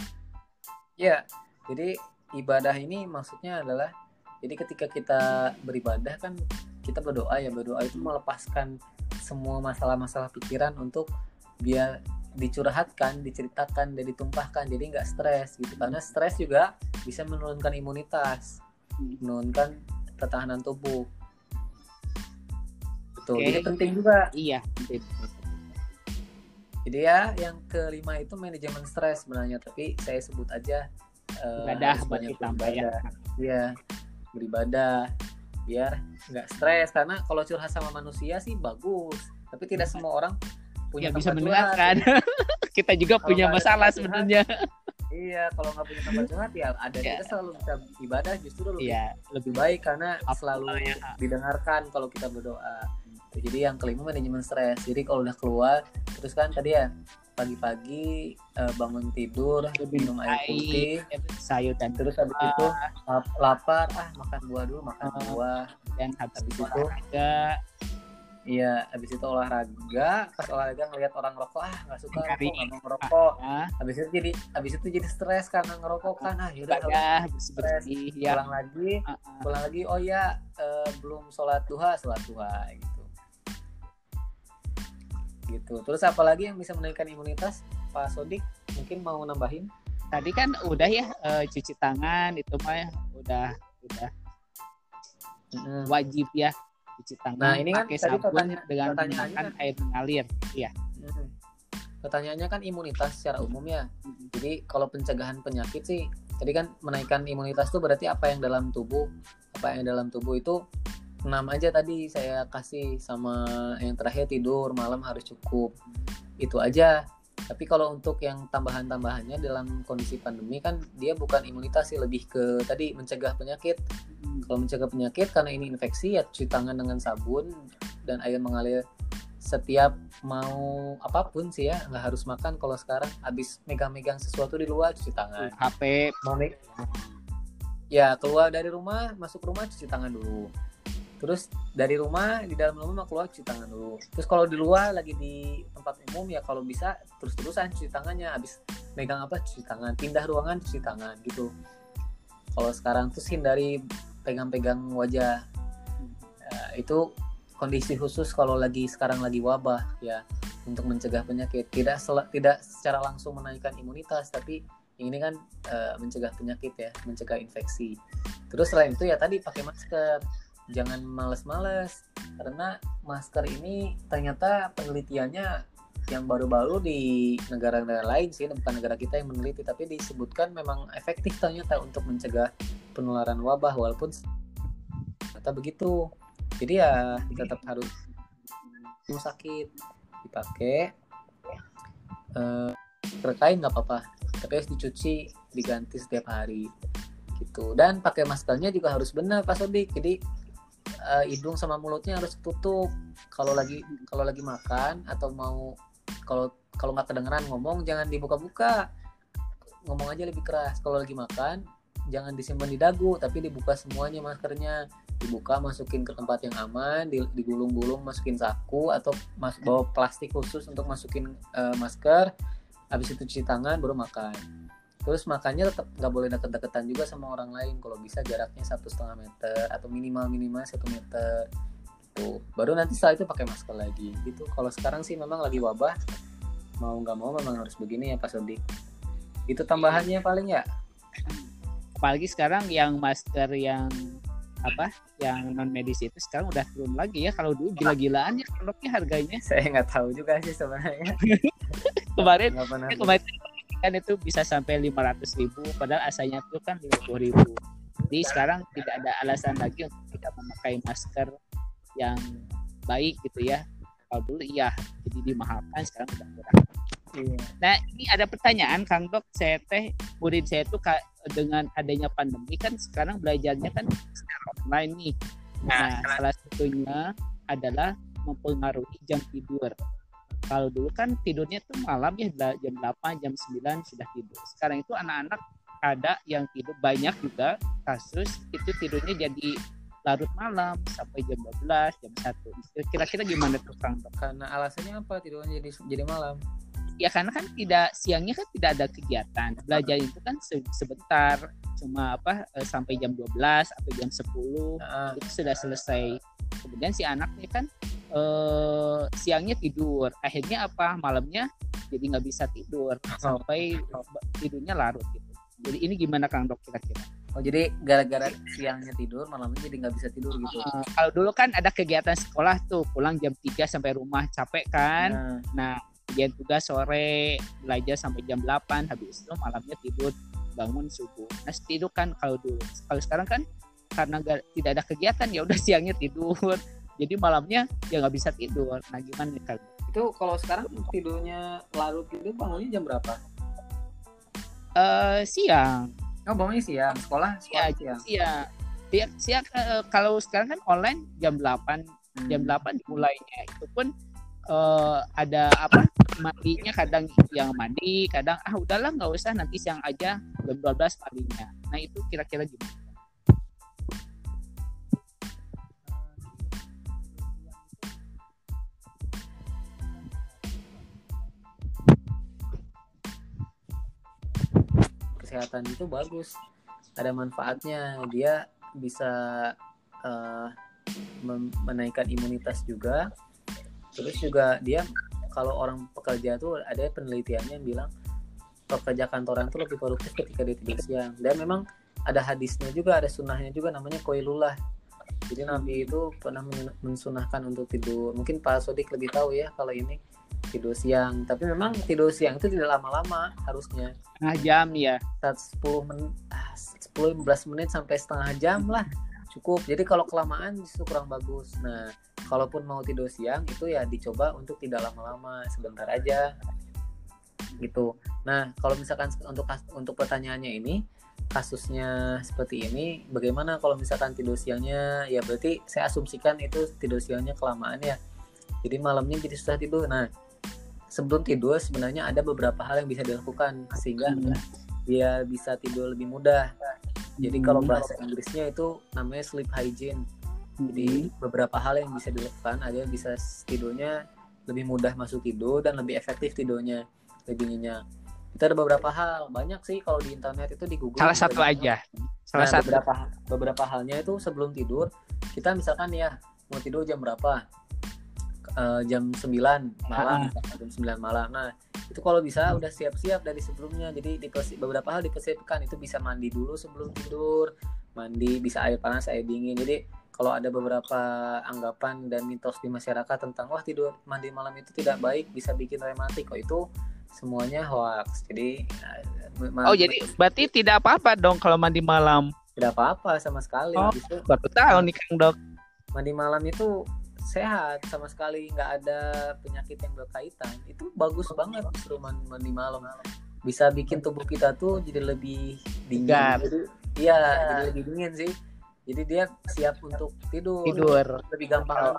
[SPEAKER 2] Ya, jadi ibadah ini maksudnya adalah jadi ketika kita beribadah kan kita berdoa ya berdoa itu melepaskan semua masalah-masalah pikiran untuk biar dicurhatkan, diceritakan dan ditumpahkan jadi nggak stres gitu karena stres juga bisa menurunkan imunitas, menurunkan ketahanan tubuh. Betul.
[SPEAKER 1] Oke.
[SPEAKER 2] Jadi penting juga.
[SPEAKER 1] iya
[SPEAKER 2] Jadi ya yang kelima itu manajemen stres sebenarnya tapi saya sebut aja eh,
[SPEAKER 1] ibadah buat
[SPEAKER 2] banyak
[SPEAKER 1] ditambah ya.
[SPEAKER 2] Iya, beribadah biar nggak stres. Karena kalau curhat sama manusia sih bagus, tapi tidak semua orang punya
[SPEAKER 1] ya bisa mendengarkan. Kita juga
[SPEAKER 2] Kalau
[SPEAKER 1] punya masalah sebenarnya.
[SPEAKER 2] Iya, kalau nggak punya tempat curhat ya ada
[SPEAKER 1] Ya.
[SPEAKER 2] kita selalu bisa ibadah justru lebih
[SPEAKER 1] iya. lebih
[SPEAKER 2] baik karena
[SPEAKER 1] Apa
[SPEAKER 2] selalu didengarkan kalau kita berdoa. Jadi yang kelima manajemen stres. Jadi kalau udah keluar terus kan tadi ya pagi-pagi eh, bangun tidur
[SPEAKER 1] Lebih
[SPEAKER 2] minum air putih
[SPEAKER 1] sayur dan
[SPEAKER 2] terus habis itu lap- lapar ah makan buah dulu makan
[SPEAKER 1] Ah.
[SPEAKER 2] buah
[SPEAKER 1] dan habis
[SPEAKER 2] Habis
[SPEAKER 1] itu
[SPEAKER 2] itu,
[SPEAKER 1] olahraga
[SPEAKER 2] iya habis itu olahraga pas olahraga ngeliat orang ngerokok ah nggak suka
[SPEAKER 1] Hindari.
[SPEAKER 2] rokok nggak mau ngerokok
[SPEAKER 1] nah,
[SPEAKER 2] habis itu jadi habis itu jadi stres karena ngerokok kan ah yaudah
[SPEAKER 1] bersih bersih ya
[SPEAKER 2] pulang lagi
[SPEAKER 1] Ah, ah.
[SPEAKER 2] pulang lagi oh ya eh, belum sholat duha sholat duha gitu gitu. Terus apalagi yang bisa menaikkan imunitas? Pak Sodik mungkin mau nambahin?
[SPEAKER 1] Tadi kan udah ya eh, cuci tangan itu mah ya, udah udah.
[SPEAKER 2] Mm.
[SPEAKER 1] wajib ya cuci tangan
[SPEAKER 2] Nah, ini kan
[SPEAKER 1] pakai
[SPEAKER 2] tadi
[SPEAKER 1] sabun
[SPEAKER 2] pertanya-
[SPEAKER 1] dengan menggunakan
[SPEAKER 2] kan-
[SPEAKER 1] air mengalir ya
[SPEAKER 2] Mm. pertanyaannya kan imunitas secara umum ya. Jadi kalau pencegahan penyakit sih, tadi kan menaikkan imunitas itu berarti apa yang dalam tubuh, apa yang dalam tubuh itu enam aja tadi saya kasih sama yang terakhir tidur malam harus cukup. Itu aja. Tapi kalau untuk yang tambahan-tambahannya dalam kondisi pandemi kan dia bukan imunitas sih lebih ke tadi mencegah penyakit. Kalau mencegah penyakit karena ini infeksi ya cuci tangan dengan sabun dan air mengalir setiap mau apa pun sih ya nggak harus makan. Kalau sekarang habis megang-megang sesuatu di luar cuci tangan.
[SPEAKER 1] HP.
[SPEAKER 2] Mau ya keluar dari rumah masuk rumah cuci tangan dulu terus dari rumah di dalam rumah keluar cuci tangan dulu. Terus kalau di luar lagi di tempat umum ya kalau bisa terus-terusan cuci tangannya. Habis megang apa? Cuci tangan. Pindah ruangan cuci tangan gitu. Kalau sekarang tuh hindari pegang-pegang wajah. Ya, itu kondisi khusus kalau lagi sekarang lagi wabah ya. Untuk mencegah penyakit. Tidak tidak secara langsung menaikkan imunitas tapi ini kan eh, mencegah penyakit ya. Mencegah infeksi. Terus selain itu ya tadi pakai masker jangan males-males karena masker ini ternyata penelitiannya yang baru-baru di negara-negara lain sih bukan negara kita yang meneliti tapi disebutkan memang efektif ternyata untuk mencegah penularan wabah walaupun ternyata begitu. Jadi ya tetap harus rumah sakit dipakai. Eh terkain nggak apa-apa tapi harus dicuci diganti setiap hari gitu. Dan pakai maskernya juga harus benar Pak Sodik. Jadi eh, hidung sama mulutnya harus tutup kalau lagi kalau lagi makan atau mau kalau kalau nggak kedengeran ngomong jangan dibuka-buka. Ngomong aja lebih keras. Kalau lagi makan jangan disimpan di dagu tapi dibuka semuanya maskernya. Dibuka masukin ke tempat yang aman di- digulung-gulung masukin saku atau mas bawa plastik khusus untuk masukin eh, masker. Habis itu cuci tangan baru makan terus makannya tetap nggak boleh deket-deketan juga sama orang lain. Kalau bisa jaraknya satu setengah meter atau minimal minimal satu meter. Gitu. Baru nanti setelah itu pakai masker lagi. Gitu. Kalau sekarang sih memang lagi wabah. Mau nggak mau memang harus begini ya Pak Sodik. Itu tambahannya paling ya?
[SPEAKER 1] Apalagi sekarang yang masker yang apa yang non medis itu sekarang udah turun lagi ya. Kalau dulu gila-gilaan ya produknya harganya.
[SPEAKER 2] Saya nggak tahu juga sih sebenarnya.
[SPEAKER 1] Kemarin
[SPEAKER 2] pernah
[SPEAKER 1] kemarin kan itu bisa sampai 500 ribu padahal asalnya itu kan 50 ribu jadi sekarang tidak ada alasan lagi untuk tidak memakai masker yang baik gitu ya kalau dulu iya jadi dimahalkan sekarang udah murah
[SPEAKER 2] Iya.
[SPEAKER 1] nah ini ada pertanyaan Kang Dok saya teh murid saya tuh ka- dengan adanya pandemi kan sekarang belajarnya kan secara online nih. Nah, salah satunya adalah mempengaruhi jam tidur. Kalau dulu kan tidurnya tuh malam ya jam 8, jam 9 sudah tidur. Sekarang itu anak-anak ada yang tidur banyak juga kasus itu tidurnya jadi larut malam sampai jam 12, jam 1. Kira-kira gimana tuh Kang?
[SPEAKER 2] Karena alasannya apa tidurnya jadi jadi malam?
[SPEAKER 1] Ya karena kan tidak siangnya kan tidak ada kegiatan. Belajar itu kan sebentar cuma apa eh, sampai jam 12 atau jam 10 uh. itu sudah selesai. Kemudian si anaknya kan eh, siangnya tidur. Akhirnya apa? Malamnya jadi nggak bisa tidur sampai tidurnya larut gitu. Jadi ini gimana Kang Dok kira-kira?
[SPEAKER 2] Oh jadi gara-gara siangnya tidur malamnya jadi nggak bisa tidur gitu. Uh,
[SPEAKER 1] kalau dulu kan ada kegiatan sekolah tuh pulang jam 3 sampai rumah capek kan. Uh. Nah, kemudian tugas sore belajar sampai jam 8 habis itu malamnya tidur bangun subuh. Nah, tidur kan kalau dulu. Kalau sekarang kan karena gak, tidak ada kegiatan ya udah siangnya tidur. Jadi malamnya ya nggak bisa tidur. Nah, gimana nih
[SPEAKER 2] Itu kalau sekarang tidurnya larut itu bangunnya jam berapa?
[SPEAKER 1] Uh, siang
[SPEAKER 2] Oh, bangunnya siang. Sekolah, sekolah
[SPEAKER 1] ya, siang. Siang. Siang, siang uh, kalau sekarang kan online jam 8. Hmm. Jam 8 dimulainya. Itu pun uh, ada apa? Mandinya kadang yang mandi, kadang ah udahlah nggak usah nanti siang aja jam 12 mandinya. Nah, itu kira-kira gimana?
[SPEAKER 2] Kesehatan itu bagus ada manfaatnya. Dia bisa uh, menaikkan imunitas juga. Terus juga dia kalau orang pekerja tuh ada penelitiannya yang bilang pekerja kantoran tuh lebih produktif ketika dia tidur siang. Dan memang ada hadisnya juga ada sunnahnya juga namanya koilullah jadi Nabi itu pernah mensunahkan untuk tidur. Mungkin Pak Sodik lebih tahu ya kalau ini tidur siang. Tapi memang tidur siang itu tidak lama-lama harusnya.
[SPEAKER 1] Setengah jam ya
[SPEAKER 2] 10 menit 10 15 menit sampai setengah jam lah cukup. Jadi kalau kelamaan justru kurang bagus. Nah kalaupun mau tidur siang itu ya dicoba untuk tidak lama-lama sebentar aja. Gitu. Nah kalau misalkan untuk untuk pertanyaannya ini kasusnya seperti ini bagaimana kalau misalkan tidur siangnya? Ya berarti saya asumsikan itu tidur siangnya kelamaan ya. Jadi malamnya jadi susah tidur. Nah sebelum tidur sebenarnya ada beberapa hal yang bisa dilakukan sehingga hmm. dia bisa tidur lebih mudah. Jadi hmm. kalau bahasa Inggrisnya itu namanya sleep hygiene. Jadi hmm. beberapa hal yang bisa dilakukan agar bisa tidurnya lebih mudah masuk tidur dan lebih efektif tidurnya, lebih nyenyak. Itu ada beberapa hal, banyak sih kalau di internet itu di Google.
[SPEAKER 1] Salah satu aja.
[SPEAKER 2] Salah nah, satu. Beberapa beberapa halnya itu sebelum tidur kita misalkan ya mau tidur jam berapa? Uh, jam 9 malam uh jam 9 malam. Nah itu kalau bisa udah siap-siap dari sebelumnya. Jadi di beberapa hal dipersiapkan itu bisa mandi dulu sebelum tidur mandi bisa air panas air dingin. Jadi kalau ada beberapa anggapan dan mitos di masyarakat tentang wah tidur mandi malam itu tidak baik bisa bikin rematik. Kok itu semuanya hoax. Jadi
[SPEAKER 1] eh, oh jadi berarti tidak apa-apa dong kalau mandi malam?
[SPEAKER 2] Tidak apa-apa sama sekali.
[SPEAKER 1] Oh, baru tahu nih kang dok.
[SPEAKER 2] Mandi malam itu sehat sama sekali nggak ada penyakit yang berkaitan. Itu bagus banget justru mandi malam bisa bikin tubuh kita tuh jadi lebih dingin. Iya jadi lebih dingin sih. Jadi dia siap untuk tidur.
[SPEAKER 1] Tidur.
[SPEAKER 2] Lebih gampang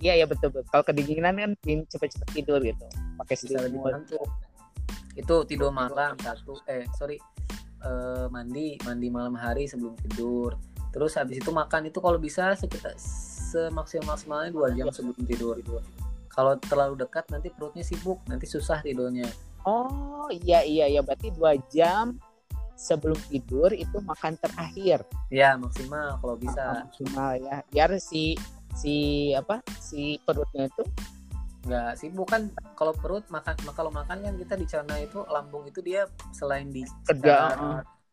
[SPEAKER 1] iya iya betul betul. Kalau kedinginan kan cepet-cepet tidur gitu. Pakai
[SPEAKER 2] selimut. itu tidur malam satu eh sorry uh, mandi mandi malam hari sebelum tidur. Terus habis itu makan itu kalau bisa sekitar semaksimal maksimalnya dua jam sebelum tidur. Itu kalau terlalu dekat nanti perutnya sibuk nanti susah tidurnya.
[SPEAKER 1] Oh iya iya ya berarti dua jam sebelum tidur itu makan terakhir.
[SPEAKER 2] Ya maksimal kalau bisa.
[SPEAKER 1] Maksimal ya. Biar si si apa si perutnya itu
[SPEAKER 2] nggak sibuk kan? Kalau perut makan kalau makan kan kita dicerna itu lambung itu dia selain di
[SPEAKER 1] kerja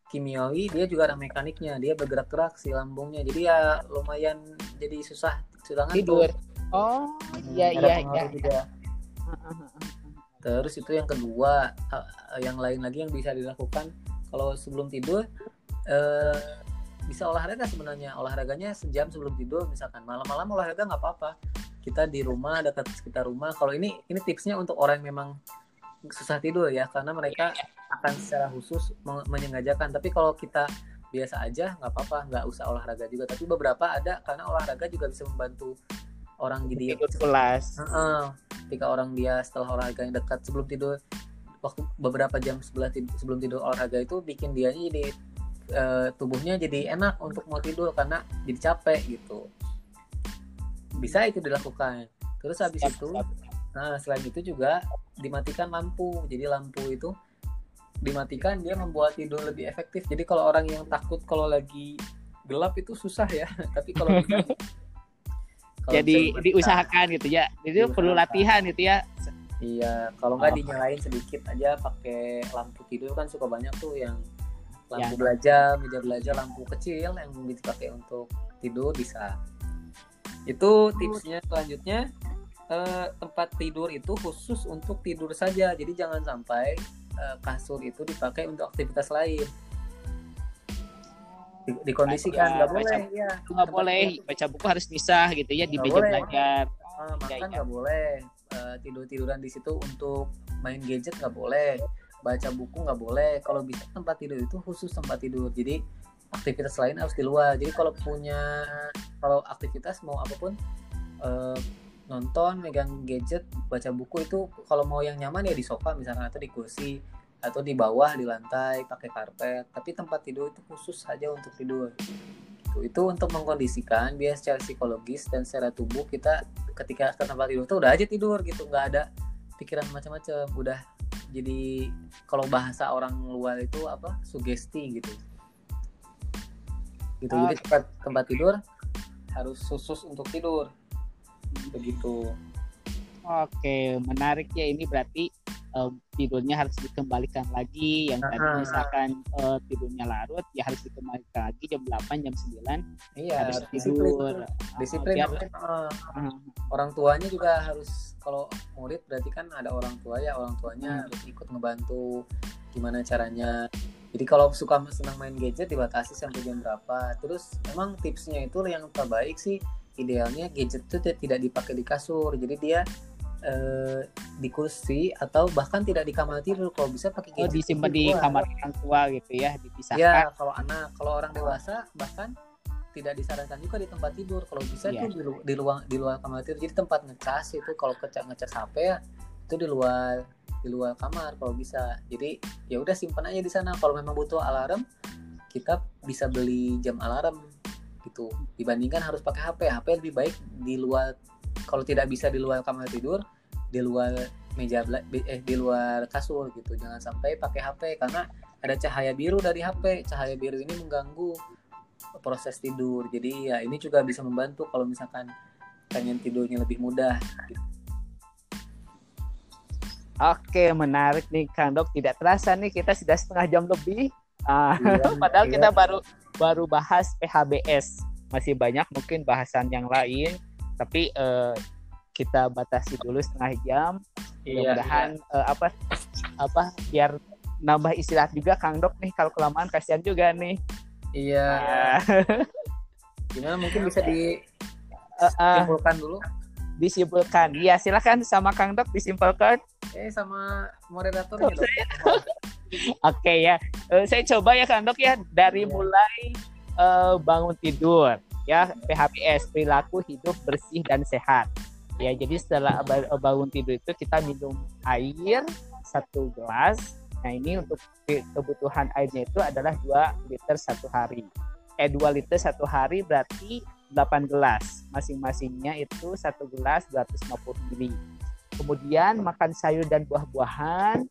[SPEAKER 2] kimiawi dia juga ada mekaniknya. Dia bergerak-gerak si lambungnya. Jadi ya lumayan jadi susah
[SPEAKER 1] sedangkan tidur. Oh iya iya iya. juga.
[SPEAKER 2] terus itu yang kedua yang lain lagi yang bisa dilakukan kalau sebelum tidur eh, bisa olahraga sebenarnya. Olahraganya sejam sebelum tidur misalkan. Malam-malam olahraga nggak apa-apa. Kita di rumah dekat sekitar rumah. Kalau ini ini tipsnya untuk orang yang memang susah tidur ya karena mereka akan secara khusus menyengajakan tapi kalau kita biasa aja nggak apa-apa nggak usah olahraga juga tapi beberapa ada karena olahraga juga bisa membantu orang jadi
[SPEAKER 1] tidur pulas
[SPEAKER 2] uh -uh. ketika orang dia setelah olahraga yang dekat sebelum tidur waktu beberapa jam sebelah tidur, sebelum tidur olahraga itu bikin dia jadi uh, tubuhnya jadi enak untuk mau tidur karena jadi capek gitu bisa itu dilakukan terus habis siap, itu siap. Nah selain itu juga dimatikan lampu. Jadi lampu itu dimatikan dia membuat tidur lebih efektif. Jadi kalau orang yang takut kalau lagi gelap itu susah ya. Tapi kalau
[SPEAKER 1] jadi diusahakan gitu ya. Jadi perlu latihan gitu ya.
[SPEAKER 2] Iya kalau nggak oh. dinyalain sedikit aja pakai lampu tidur. Kan suka banyak tuh yang lampu ya. belajar meja belajar lampu kecil yang dipakai untuk tidur bisa. Itu tipsnya selanjutnya eh, tempat tidur itu khusus untuk tidur saja. Jadi jangan sampai eh, kasur itu dipakai untuk aktivitas lain. Di, dikondisikan nggak boleh baca,
[SPEAKER 1] ya nggak boleh. baca buku harus bisa gitu ya di meja belajar.
[SPEAKER 2] Uh, makan iya, nggak ya. boleh. Uh, tidur tiduran di situ untuk main gadget nggak boleh. Baca buku nggak boleh. Kalau bisa tempat tidur itu khusus tempat tidur. Jadi aktivitas lain harus di luar. Jadi kalau punya kalau aktivitas mau apa pun uh, nonton megang gadget baca buku itu kalau mau yang nyaman ya di sofa misalnya atau di kursi atau di bawah di lantai pakai karpet. Tapi tempat tidur itu khusus saja untuk tidur. Itu itu untuk mengkondisikan biar secara psikologis dan secara tubuh kita ketika ke tempat tidur itu udah aja tidur gitu nggak ada pikiran macam-macam. Udah jadi kalau bahasa orang luar itu apa sugesti gitu. Gitu jadi tempat tempat tidur harus khusus untuk tidur begitu.
[SPEAKER 1] Oke menarik ya. Ini berarti uh, tidurnya harus dikembalikan lagi. Yang tadi misalkan uh, tidurnya larut ya harus dikembalikan lagi jam 8 jam 9
[SPEAKER 2] iya harus tidur. disiplin, uh, biar, uh, uh, orang tuanya juga harus kalau murid berarti kan ada orang tua ya orang tuanya hmm. harus ikut ngebantu gimana caranya. Jadi kalau suka senang main gadget dibatasi sampai jam berapa. Terus memang tipsnya itu yang terbaik sih idealnya gadget itu tidak dipakai di kasur. Jadi dia eh, di kursi atau bahkan tidak di kamar tidur. Kalau bisa pakai
[SPEAKER 1] gadget oh, disimpan di kamar orang tua gitu ya dipisahkan.
[SPEAKER 2] Ya kalau anak kalau orang dewasa bahkan tidak disarankan juga di tempat tidur. Kalau bisa yeah. tuh di, di luar di luar kamar tidur. Jadi tempat ngecas itu kalau ngecas ngecas HP ya itu di luar di luar kamar kalau bisa. Jadi ya udah simpan aja di sana. Kalau memang butuh alarm kita bisa beli jam alarm gitu dibandingkan harus pakai HP HP lebih baik di luar kalau tidak bisa di luar kamar tidur di luar meja eh di luar kasur gitu jangan sampai pakai HP karena ada cahaya biru dari HP cahaya biru ini mengganggu proses tidur jadi ya ini juga bisa membantu kalau misalkan pengen tidurnya lebih mudah gitu.
[SPEAKER 1] Oke, menarik nih Kang Dok. Tidak terasa nih kita sudah setengah jam lebih. Uh, iya, padahal iya. kita baru baru bahas PHBS. Masih banyak mungkin bahasan yang lain, tapi uh, kita batasi dulu setengah jam. Iya, Mudah-mudahan iya. Uh, apa apa biar nambah istirahat juga Kang Dok nih kalau kelamaan kasihan juga nih.
[SPEAKER 2] Iya. Yeah. Gimana mungkin bisa disimpulkan uh, uh, dulu?
[SPEAKER 1] Disimpulkan. Iya, silakan sama Kang Dok disimpulkan.
[SPEAKER 2] Eh sama moderator oh,
[SPEAKER 1] Oke ya. Uh, saya coba ya Kang Dok ya dari yeah. mulai uh, bangun tidur ya PHPS perilaku hidup bersih dan sehat. Ya, jadi setelah bangun tidur itu kita minum air satu gelas Nah ini untuk kebutuhan airnya itu adalah 2 liter satu hari. Eh 2 liter satu hari berarti 8 gelas. Masing-masingnya itu satu gelas 250 ml. Kemudian makan sayur dan buah-buahan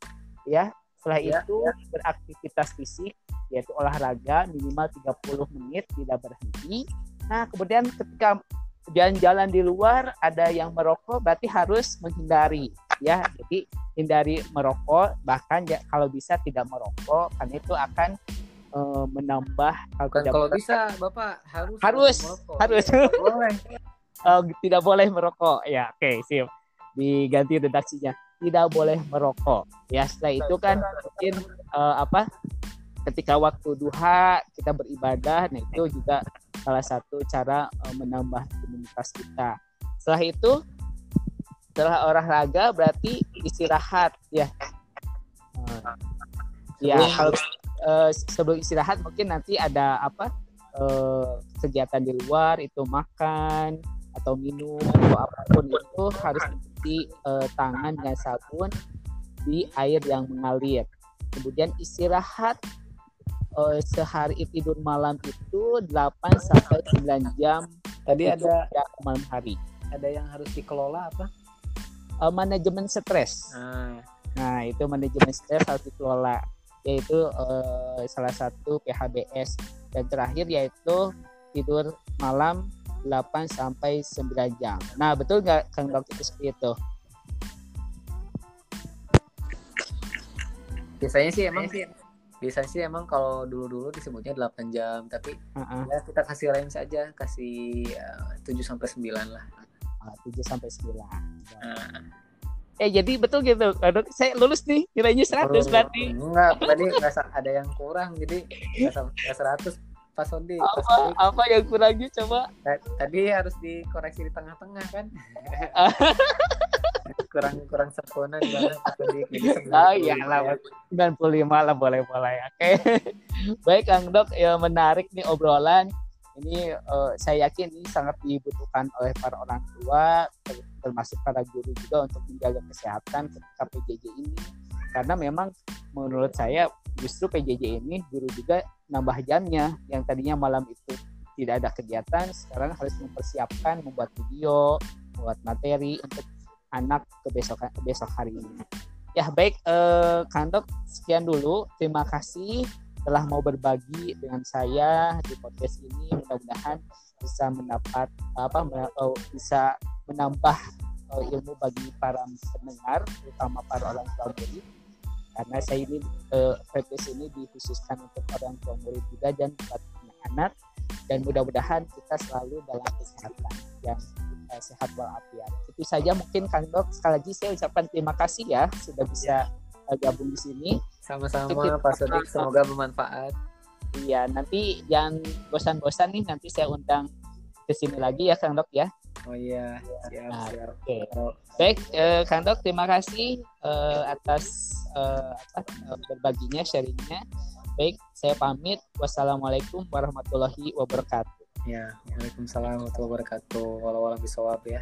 [SPEAKER 1] ya. Setelah ya, itu ya. beraktivitas fisik yaitu olahraga minimal 30 menit tidak berhenti. Nah, kemudian ketika jalan-jalan di luar ada yang merokok berarti harus menghindari ya. Jadi hindari merokok bahkan ya, kalau bisa tidak merokok karena itu akan uh, menambah
[SPEAKER 2] kalau, Bukan kalau bisa bapak harus
[SPEAKER 1] harus harus. Tidak boleh. Uh, tidak boleh merokok. Ya oke okay, sip diganti redaksinya tidak boleh merokok. Ya setelah itu kan mungkin uh, apa ketika waktu duha kita beribadah nah itu juga salah satu cara uh, menambah imunitas kita. Setelah itu setelah olahraga berarti istirahat ya. Ya, kalau uh, sebelum istirahat mungkin nanti ada apa uh, kegiatan di luar itu makan atau minum atau apa pun itu harus mencuci uh, tangan dengan sabun di air yang mengalir. Kemudian istirahat uh, sehari tidur malam itu 8 sampai 9 jam.
[SPEAKER 2] Tadi ada
[SPEAKER 1] malam hari.
[SPEAKER 2] Ada yang harus dikelola apa?
[SPEAKER 1] Uh, manajemen stres.
[SPEAKER 2] Nah.
[SPEAKER 1] nah, itu manajemen stres harus dikelola yaitu uh, salah satu PHBS dan terakhir yaitu tidur malam 8 sampai 9 jam. Nah, betul nggak Kang Dokter seperti itu?
[SPEAKER 2] Biasanya sih emang sih biasanya sih emang kalau dulu-dulu disebutnya 8 jam, tapi uh-uh. ya kita kasih range saja, kasih uh, 7 sampai 9 lah.
[SPEAKER 1] Uh, 7 sampai 9. Uh. Eh jadi betul gitu. Aduh, saya lulus nih nilainya 100 oh, berarti.
[SPEAKER 2] Enggak, tadi enggak ada yang kurang jadi enggak 100 Pak Sondi.
[SPEAKER 1] Apa, Sondi. apa yang kurangnya coba?
[SPEAKER 2] Tadi harus dikoreksi di tengah-tengah kan. kurang kurang sempurna di mana
[SPEAKER 1] Oh iya lah 95 lah boleh boleh. Oke. Okay. Baik Kang Dok ya menarik nih obrolan. Ini uh, saya yakin ini sangat dibutuhkan oleh para orang tua termasuk para guru juga untuk menjaga kesehatan ketika PJJ ini karena memang menurut saya justru PJJ ini guru juga nambah jamnya. Yang tadinya malam itu tidak ada kegiatan sekarang harus mempersiapkan membuat video membuat materi untuk anak kebesokan besok hari ini. Ya baik eh, kantok sekian dulu. Terima kasih telah mau berbagi dengan saya di podcast ini. Mudah-mudahan bisa mendapat apa oh, bisa menambah uh, ilmu bagi para pendengar terutama para orang tua murid karena saya ini uh, ini dikhususkan untuk orang tua murid juga dan buat anak dan mudah-mudahan kita selalu dalam kesehatan yang uh, sehat walafiat. Itu saja mungkin Kang Dok. Sekali lagi saya ucapkan terima kasih ya sudah bisa uh, gabung di sini.
[SPEAKER 2] Sama-sama Pak Sodik. semoga bermanfaat.
[SPEAKER 1] Iya nanti yang bosan-bosan nih nanti saya undang ke sini lagi ya Kang Dok ya
[SPEAKER 2] Oh iya, siap, nah, siap.
[SPEAKER 1] Oke. Okay. Baik, eh, Kang Dok, terima kasih eh, atas eh, apa, eh, berbaginya, sharingnya. Baik, saya pamit. Wassalamualaikum warahmatullahi wabarakatuh.
[SPEAKER 2] Ya, Waalaikumsalam warahmatullahi wabarakatuh. Walau-walau bisawab ya.